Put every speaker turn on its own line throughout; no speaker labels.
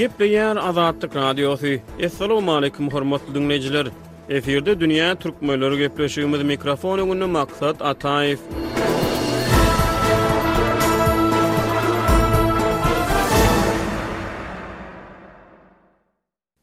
Gepleýär Azatlyk Radiosy. Assalamualaikum hormatly dinleýjiler. Efirde dünýä türkmenleri gepleşigimiz mikrofon öňünde maksat Ataýew.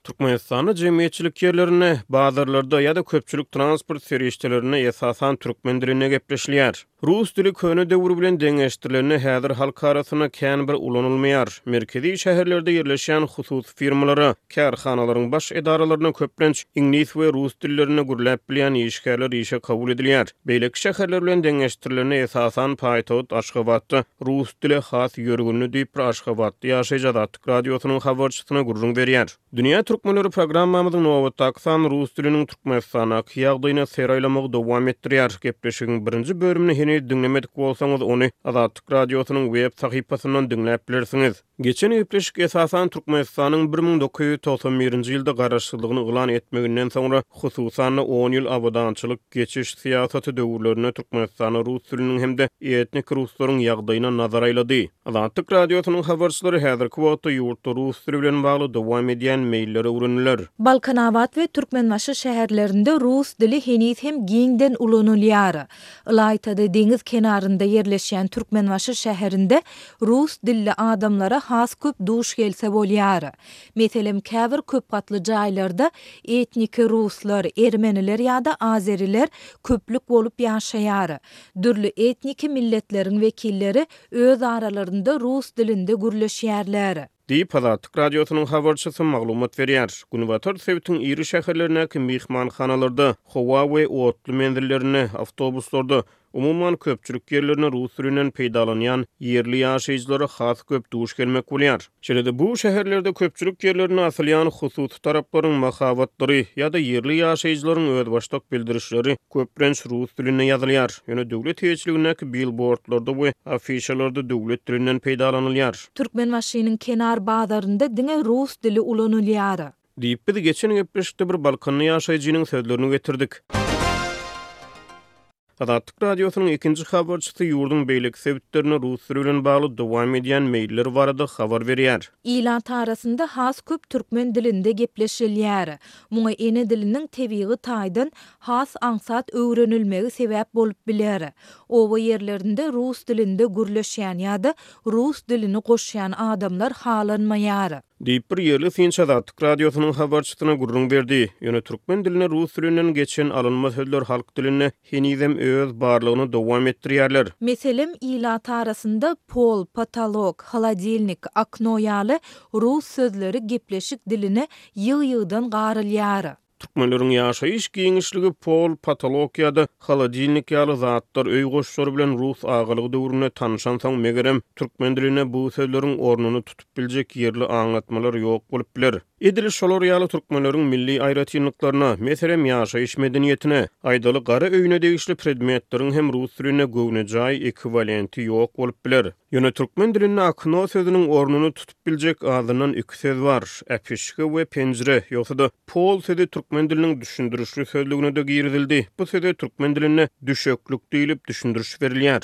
Türkmenistanda jemgyýetçilik ýerlerinde, bazarlarda ýa-da köpçülik transport serişdelerinde esasan türkmen dilinde gepleşilýär. Rus dili köne döwür bilen deňeşdirilende häzir halk arasynda kän bir ulanylmaýar. Merkezi şäherlerde ýerleşýän hususy firmalara, kärhanalaryň baş edaralaryna köplenç iňlis we rus dillerinde gürläp bilýän işgärler işe kabul edilýär. Beýleki şäherler bilen deňeşdirilende esasan paýtagt Aşgabatda rus dili has ýörgünli diýipr aşgabatly ýaşaýjy. Azatlyk Radiosynyň habarçysyna gürrüň berýär. Dünýä türkmenleri programmamyzyň nobatdaky sany rus diliniň Türkmenistandaky ýagdaýyna ser aýlamagy dowam etdirýär. Gepleşigiň birinji bölümini heniz diňlemedik bolsaňyz, ony Azatlyk Radiosynyň web sahypasyndan diňläp bilersiňiz. Geçen gepleşik esasan Türkmenistanyň bir müň dokuz ýüz togsan birinji ýylda garaşsyzlygyny yglan etmeginden soňra, hususan-da, on ýyl abadançylyk geçiş syýasaty döwürlerinde Türkmenistanda rus diliniň hem-de etnik ruslaryň ýagdaýyna nazar aýlady. Azatlyk Radiosynyň habarçylary häzirki wagtda ýurtda rus dili bilen bagly dowam edýän meýilleri öwrendiler.
Balkanabat we Türkmenbaşy şäherlerinde rus dili heniz hem giňden ulanylýar. Ylaýta-da deňiz kenarynda ýerleşýän Türkmenbaşy şäherinde rus dilli adamlara has köp duş gelse bolýar. Meselem, käbir köp gatly jaýlarda etniki ruslar, ermeniler ýa-da azeriler köplük bolup ýaşaýar. Dürli etniki milletleriň wekilleri Öz aralarynda rus dilinde gürleşýärler.
Diýip, Azatlyk Radiosynyň habarçysy maglumat berýär. Günbatar sebitiň iri şäherlerindäki myhmanhanalarda, howa we otly menzillerinde, awtobuslarda, umuman, köpçülik ýerlerinde rus dilinden peýdalanýan ýerli ýaşaýjylara has köp duş gelmek bolýar. Şeýle-de bu şäherlerde köpçülik ýerlerinde asylýan hususy taraplaryň mahabatlary ýa-da ýerli ýaşaýjylaryň özbaşdak bildirişleri köplenç rus dilinde ýazylýar, ýöne döwlet eýeçiligindäki bilbordlarda we afişalarda döwlet dilinden peýdalanylýar.
Türkmenbaşynyň kenar bazarynda diňe rus dili ulanylýar.
Diýip, biz geçen gepleşikde bir balkanly ýaşaýjynyň sözlerini getirdik. Azatlyk Radiosynyň ikinji habarçysy ýurduň beýleki sebitlerinde rus dili bilen bagly dowam edýän meýiller barada habar berýär.
Ilat arasynda has köp türkmen dilinde gepleşilýär. Muňa ene diliniň tebigy taýdan has aňsat öwrenilmegi sebäp bolup biler. Oba ýerlerinde rus dilinde gürleşýän ýa-da rus dilini goşýan adamlar halanmaýar.
Diýip, bir ýerli synçy Azatlyk Radiosynyň habarçysyna gürrüň berdi. Ýöne türkmen diline rus dilinden geçen alynma sözler halk dilinde henizem öz barlygyny dowam etdirýärler.
Meselem, ilat arasynda pol, potalok, holodilnik, okno ýaly rus sözleri gepleşik diline ýygy-ýygydan garylýar.
Türkmenleriň ýaşaýyş giňişligi pol, potolok ýa-da holodilnik ýaly zatlar öý goşlary bilen rus agalygy döwründe tanyşansoň, megerem, türkmen dilinde bu sözleriň ornuny tutup biljek ýerli aňlatmalar ýok bolup biler. Edil şolar ýaly türkmenleriň milli aýratynlyklaryna, meselem, ýaşaýyş medeniýetine, aýdaly, gara öýüne degişli predmetleriň hem rus dilinde göwnejaý ekwiwalenti ýok bolup biler. Ýöne türkmen dilinde okno sözüniň ornuny tutup biljek azyndan iki söz bar, äpişge we penjire, ýogsa-da, pol sözi türkmen diliniň düşündirişli sözlügine-de girizildi, bu söze türkmen dilinde düşeklik diýlip düşündiriş berilýär.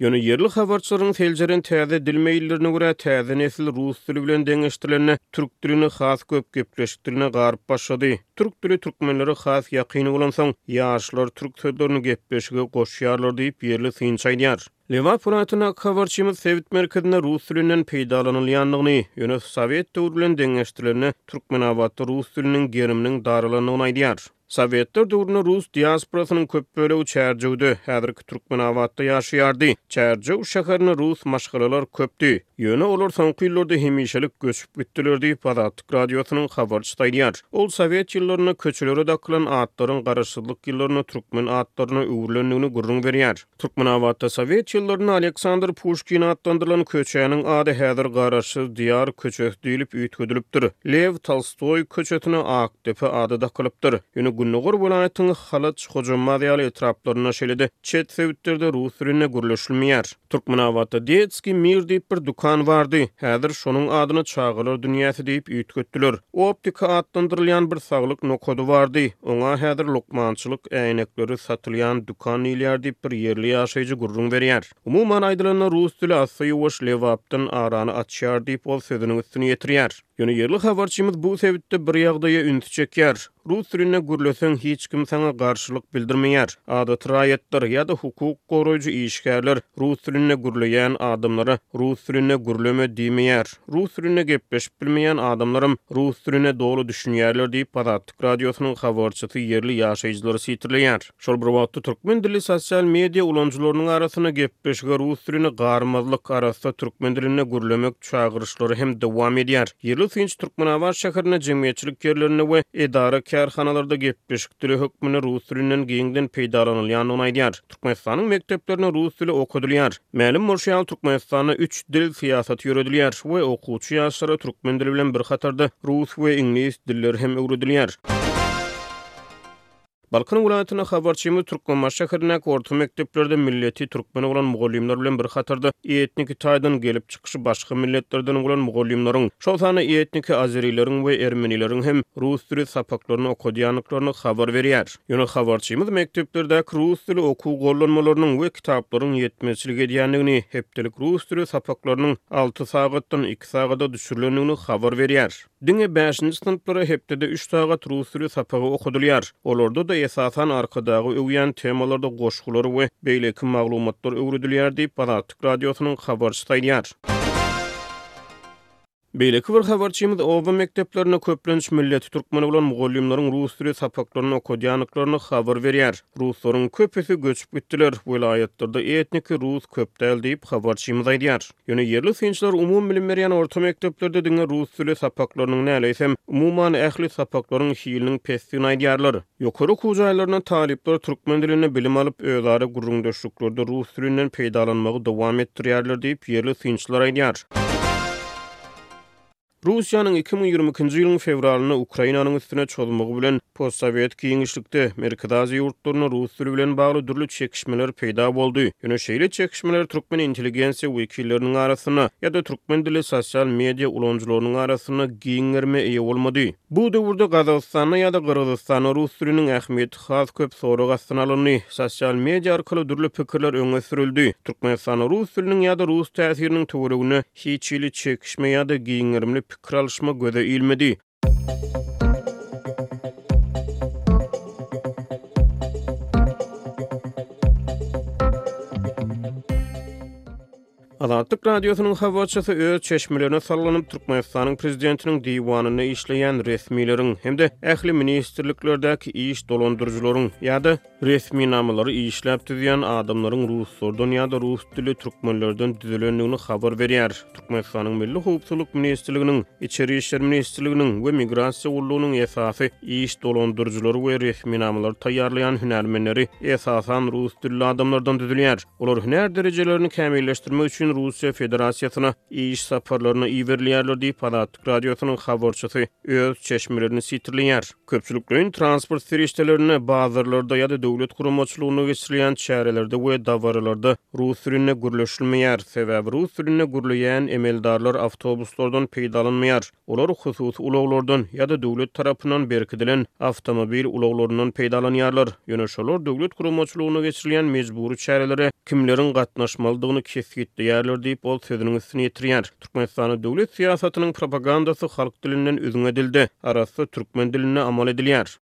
Ýöne ýerli habarçylaryň seljeren täze dil meýillerine görä, täze nesil rus dili bilen deňeşdirilende, türk dilini has köp gepleşik diline garyp başlady. Türk dili türkmenlere has ýakyn bolansoň, ýaşlar türk sözlerini gepleşige goşýarlar diýip, ýerli synçy aýdýar. Lebap welaýatyndaky habarçymyz sebit merkezinde rus dilinden peýdalanylýandygyny, ýöne sowet döwri bilen deňeşdirilende, Türkmenabatda rus diliniň geriminiň daralandygyny aýdýar. Sowetler döwründe rus diasporasynyň köp bölegi Çärjewde, häzirki Türkmenabatda ýaşaýardy. Çärjew şäherinde rus maşgalalar köpdi. Ýöne olar soňky ýyllarda hemişelik göçüp gitdiler diýip, Azatlyk Radiosynyň habarçysy aýdýar. Ol sowet ýyllarynda köçelere dakylan atlaryň garaşsyzlyk ýyllarynda türkmen atlaryna öwrülendigini gürrüň berýär. Türkmenabatda sowet ýyllarynda Aleksandr Puşkin atlandyrylan köçäniň ady häzir Garaşsyz Diýar köçesi diýlip üýtgedilipdir. Lew Tolstoý köçesine Akdepe ady dakylypdyr. Ýöne gündogar welaýatyň Halaç, Hojambaz ýaly etraplarynda, şeýle-de çet sebitlerde rus dilinde gürleşilmeýär. Türkmenabatda Detskiý mir diýip bir dükan bardy. Häzir şonuň adyna Çagalar dünýäsi diýip üýtgetdiler. Optika atlandyrylýan bir saglyk nokady bardy. Oňa häzir lukmançylyk äýnekleri satylýan dükan diýilýär diýip bir ýerli ýaşaýjy gürrüň berýär. Umuman aýdylanda rus dili assa-ýuwaş Lebapdan arany açýar diýip ol sözüniň üstüni ýetirýär. Ýöne ýerli habarçymyz bu sebitde bir ýagdaýa ünsi çekýär. Rus dilinde gürleseň hiç kim saňa garşylyk bildirmeýär. Adaty raýatlar ýa-da hukuk goraýjy işgärler rus dilinde gürleýän adamlara rus dilinde gürleme diýmeýär. Rus dilinde gepleşip bilmeýän adamlaram rus diline doly düşünýärler diýip, Azatlyk Radiosynyň habarçysy ýerli ýaşaýjylary sitirleýär. Şol bir wagtda, türkmen dilli sosial media ulanyjylarynyň arasynda gepleşige rus dilini garmazlyk arassa türkmen dilinde gürlemek çagyryşlary hem dowam edýär. Ýerli synçy Türkmenabat şäherinde jemgyýetçilik ýerlerinde we edara-kärhanalarda gepleşik dili hökmünde rus dilinden giňden peýdalanylýandygyny aýdýar. Türkmenistanyň mekdeplerinde rus dili okadylýar. Mälim bolşy ýaly, Türkmenistanda üç dil syýasaty ýöredilýär we okuwçy ýaşlara türkmen dili bilen bir hatarda rus we iňlis dilleri hem öwredilýär. Balkan welaýatynda habarçymyz Türkmenbaşy şäherindäki orta mekdeplerde milleti türkmen bolan mugallymlar bilen bir hatarda etniki taýdan gelip çykyşy başga milletlerden bolan mugallymlaryň, şol sanda etniki azerileriň we ermenileriň hem rus dili sapaklaryny okadýandyklaryny habar berýär. Ýöne habarçymyz mekdeplerdäki rus dili okuw gollanmalarynyň we kitaplaryň ýetmezçilik edýändigini, hepdelik rus dili sapaklarynyň alty sagatdan iki sagada düşürilendigini habar berýär. Diňe bäşinji synplara hepdede üç sagat rus dili sapagy okadylýar. Olarda-da, esasan, Arkadagy öwýän temalarda goşgular we beýleki maglumatlar öwredilýär diýip, Azatlyk Radiosynyň habarçysy aýdýar. Beýleki bir habarçymyz oba mekdeplerinde köplenç milleti türkmen bolan mugallymlaryň rus dili sapaklaryny okadýandyklaryny habar berýär. Ruslaryň köpüsi göçüp gitdiler, welaýatlarda etniki rus köp däl diýip, habarçymyz aýdýar. Ýöne ýerli synçylar umumybilim berýän orta mekdeplerde diňe rus dili sapaklarynyň näleýsem, umuman ähli sapaklaryň hiliniň pesdigini aýdýarlar. Ýokary okuw jaýlarynda talyplar türkmen dilinde bilim alyp, özara gürrüňdeşliklerde rus dilinden peýdalanmagy dowam etdirýärler diýip, ýerli synçylar aýdýar. Russiýanyň iki müň ýigrimi ikinji ýylyň fewralynda Ukrainanyň üstüne çozmagy bilen postsowet giňişlikde Merkezi Aziýa ýurtlarynda rus dili bilen bagly dürli çekişmeler peýda boldy. Ýöne şeýle çekişmeler türkmen intelligensiýa wekilleriniň arasynda ýa-da türkmen dilli sosial media ulanyjylarynyň arasynda giň gerime eýe bolmady. Bu döwürde Gazagystanda ýa-da Gyrgyzystanda rus diliniň ähmiýeti has köp sorag astyna alyndy, sosial media arkaly dürli pikirler öňe sürüldi. Türkmenistanda rus diliniň ýa-da rus täsiriniň töwereginde Hiç hili çekişme ýa-da giň gerimli pikir alyşma göze ilmedi. Azatlyk Radiosynyň habarçysy öz çeşmelerine salganyp, Türkmenistanyň Prezidentiniň Diwanynda işleýän resmileriň hem-de ähli ministrliklerdäki iş dolandyryjylaryň ýa-da resminamalary işläp düzýän adamlaryň ruslardan ýa-da rus dilli türkmenlerden düzülendigini habar berýär. Türkmenistanyň Milli howpsuzlyk ministrliginiň, Içeri işler ministrliginiň we Migrasiýa gullugynyň esasy iş dolandyryjylary we resminamalary taýýarlaýan hünärmenleri, esasan, rus dilli adamlardan düzülýär. Olar hünär derejelerini kämilleşdirmek üçin Russiýa Federasiýasyna iş saparlaryna iberilýärler diýip, Azatlyk Radiosynyň habarçysy öz çeşmelerini sitirleýär. Köpçülikleýin transport serişdelerinde, bazarlarda ýa-da döwlet guramaçylygynda geçirilýän çärelerde we dabaralarda rus dilinde gürleşilmeýär, sebäbi rus dilinde gürleýän emeldarlar awtobuslardan peýdalanmaýar, olar hususy ulaglardan ýa-da döwlet tarapyndan berkidilen awtomobil ulaglaryndan peýdalanýarlar, ýöne şolar döwlet guramaçylygynda geçirilýän mejbury çärelere kimleriň gatnaşmalydygyny kesgitleýärler diýip, ol sözüniň üstüni ýetirýär. Türkmenistanda döwlet syýasatynyň propagandasy halk dilinden üzňe dilde, arassa türkmen dilinde amal edilýär.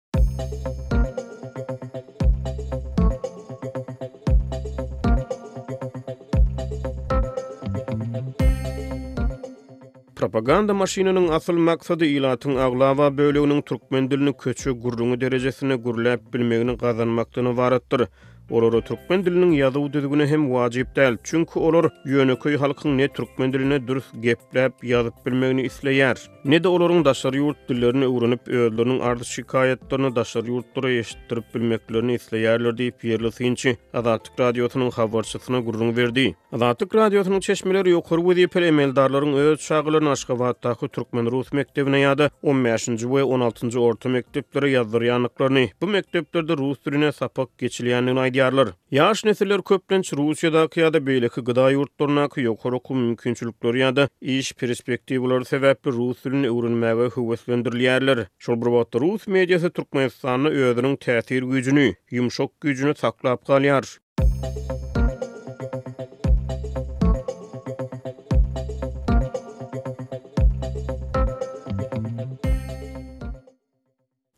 Propaganda maşynynyň asyl maksady ilatyň aglaba böleginiň türkmen dilini köçe gürrüňi derejesinde gürläp bilmegini gazanmakdan ybaratdyr. Olara türkmen diliniň ýazuw düzgüni hem wajyp däl, çünki olar ýönekeý halkyň ne türkmen dilinde dürs gepläp, ýazyp bilmegini isleýär, ne-de olaryň daşary ýurt dillerini öwrenip, özleriniň arz-şikaýatlaryny daşary ýurtlara eşitdirip bilmeklerini isleýärler diýip, ýerli synçy Azatlyk Radiosynyň habarçysyna gürrüň berdi. Azatlyk Radiosynyň çeşmeleri ýokary wezipeli emeldarlaryň öz çagalaryny Aşgabatdaky türkmen-rus mekdebine ýa-da on bäşinji we on altynjy orta mekdeplere ýazdyrýandyklaryny, bu mekdeplerde rus diline sapak geçilýändigini aýdýarlar. Ýaş nesiller köplenç Russiýadaky ýa-da beýleki gyda ýurtlaryndaky ýokary okuw mümkinçilikleri ýa-da iş perspektiwalary sebäpli rus dilini öwrenmäge höweslendirilýärler. Şol bir wagtda rus mediasy Türkmenistanda özüniň täsir güýjüni, ýumşak güýjüni saklap galýar.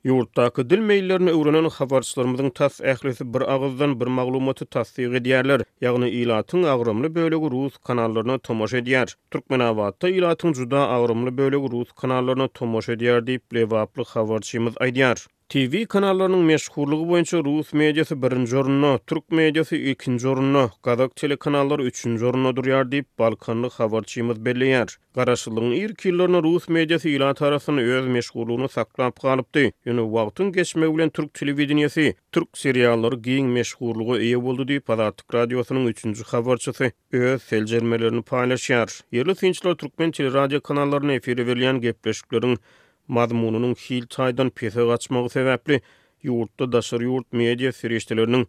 Ýurtdaky dil meýillerini öwrenen habarçylarymyzyň tas ählisi bir agyzdan bir maglumaty tassyk edýärler, ýagny ilatyň agramly bölegi rus kanallaryna tomaşa edýär. Türkmenabatda ilatyň juda agramly bölegi rus kanallaryna tomaşa edýär diýip, lebaply habarçymyz aýdýar. TV kanallarynyň meşhurlygy boýunça rus mediasy birinji orunda, türk mediasy ikinji orunda, gazak telekanallary üçünji orunda durýar diýip, balkanly habarçymyz belleýär. Garaşsyzlygyň irki ýyllarynda rus mediasy ilat arasynda öz meşhurlygyny saklap galypdy, ýöne wagtyň geçmegi bilen türk telewideniýesi, türk seriallary giň meşhurlyga eýe boldy diýip, Azatlyk Radiosynyň üçünji habarçysy öz seljermelerini paýlaşýar. Ýerli synçylar türkmen teleradiokanallarynda efire berilýän gepleşikleriň mazmunynyň hil taýdan pese gaçmagy sebäpli ýurtda daşary ýurt media serişdeleriniň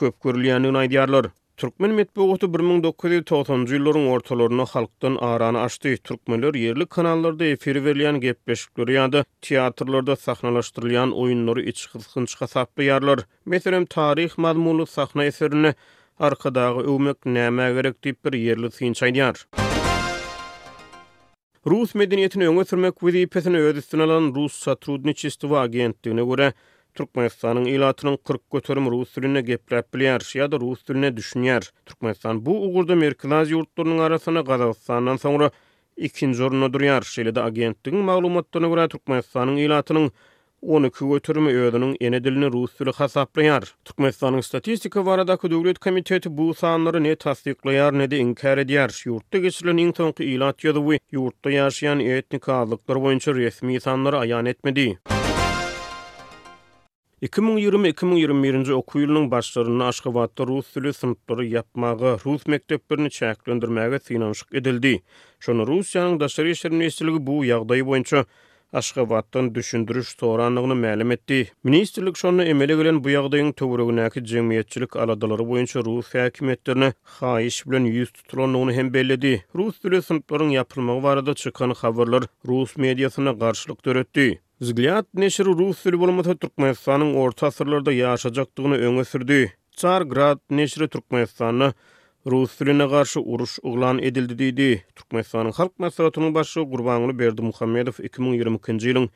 köp görülýändigini aýdýarlar. Türkmen metbugaty bir müň dokuz ýüz togsanjy ýyllaryň ortalarynda halkdan arany açdy, türkmenler ýerli kanallarda efire berilýän gepleşikleri ýa-da teatrlarda sahnalaşdyrylýan oýunlary içgysgynç hasaplaýarlar. Meselem, taryh mazmunly sahna eserinde Arkadagy öwmek nämä gerek diýip bir ýerli synçy aýdýar. Rus medeniýetini öňe sürmek wezipesini öz üstüne alan Russotrudniçestwo agentligine görä, Türkmenistanyň ilatynyň kyrk göterim rus dilinde gepläp bilýär ýa-da rus diline düşünýär. Türkmenistan bu ugurda Merkezi Aziýa ýurtlarynyň arasynda Gazagystandan soňra ikinji orunda durýar. Şeýle-de agentligiň maglumatlaryna görä, Türkmenistanyň ilatynyň On iki göterim özüniň ene dilini rus dili hasaplaýar. Türkmenistanyň Statistika baradaky döwlet komiteti bu sanlary ne tassyklaýar, ne-de inkär edýär. Ýurtda geçirilen iň soňky ilat ýazuwy ýurtda ýaşaýan etnik azlyklar boýunça resmi sanlary aýan etmedi. Iki müň ýigrimi-iki müň ýigrimi birinji okuw ýylynyň başlarynda Aşgabatda rus dili synplary ýapmaga, rus mekdeplerini çäklendirmäge synanyşyk edildi. Şonda Russiýanyň Daşary işler ministrligi bu ýagdaý boýunça Aşgabatdan düşündiriş sorandygyny mälim etdi. Ministrlik şonda emele gelen bu ýagdaýyň töweregindäki jemgyýetçilik aladalary boýunça rus häkimiýetlerine haýyş bilen ýüz tutulandygyny hem belledi. Rus dilli synplaryň ýapylmagy barada çykan habarlar rus mediasynda garşylyk döretdi. Wzglýad neşiri rus dili bolmasa Türkmenistanyň orta asyrlarda ýaşajakdygyny öňe sürdi. Cargrad neşiri Türkmenistanda Rus diline garşy uruş yglan edildi diýdi, Türkmenistanyň Halk Maslahatynyň Başlygy Gurbanguly Berdimuhamedow iki müň ýigrimi ikinji ýylyň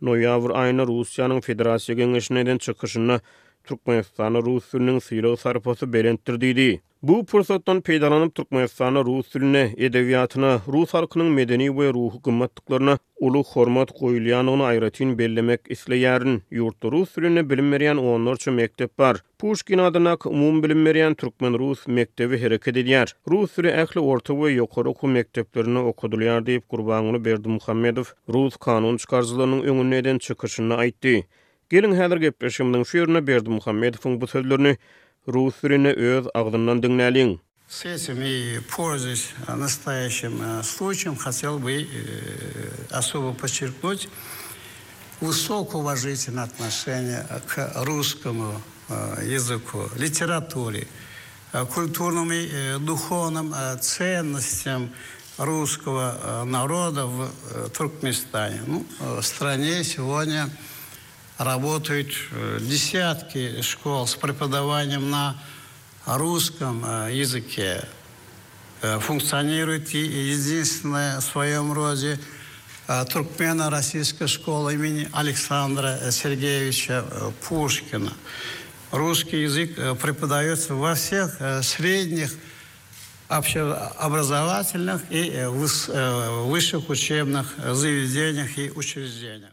noýabr aýynda Russiýanyň Federasiýa Geňeşinde eden çykyşynda Türkmenistanda rus diliniň sylag-sarpasy belentdir diýdi. Bu pursatdan peýdalanyp, Türkmenistanda rus diline, edebiýatyna, rus halkynyň medeni we ruhy gymmatlyklaryna uly hormat goýulýandygyny aýratyn bellemek isleýärin. Ýurtda rus dilinde bilim berýän onlarça mekdep bar. Puşkin adyndaky umumybilim berýän türkmen-rus mekdebi hereket edýär. Rus dili ähli orta we ýokary okuw mekdeplerinde okadylýar diýip, Gurbanguly Berdimuhamedow rus kanun çykaryjylarynyň öňünde eden çykyşynda aýtdy. Geliň, häzir gepleşigimiziň şu ýerinde Berdimuhamedowyň bu sözlerini rus dilinde öz
agzyndan diňläliň. Сесими пользуясь настоящим случаем, хотел бы особо подчеркнуть высокоуважительное отношение к русскому языку, литературе, культурным и духовным ценностям русского народа в Туркменистане, ну, в стране сегодня, работают э, десятки школ с преподаванием на русском э, языке. Э, функционирует единственная в своем роде Туркмена российская школа имени Александра Сергеевича Пушкина. Русский язык преподается во всех средних общеобразовательных и высших учебных заведениях и учреждениях.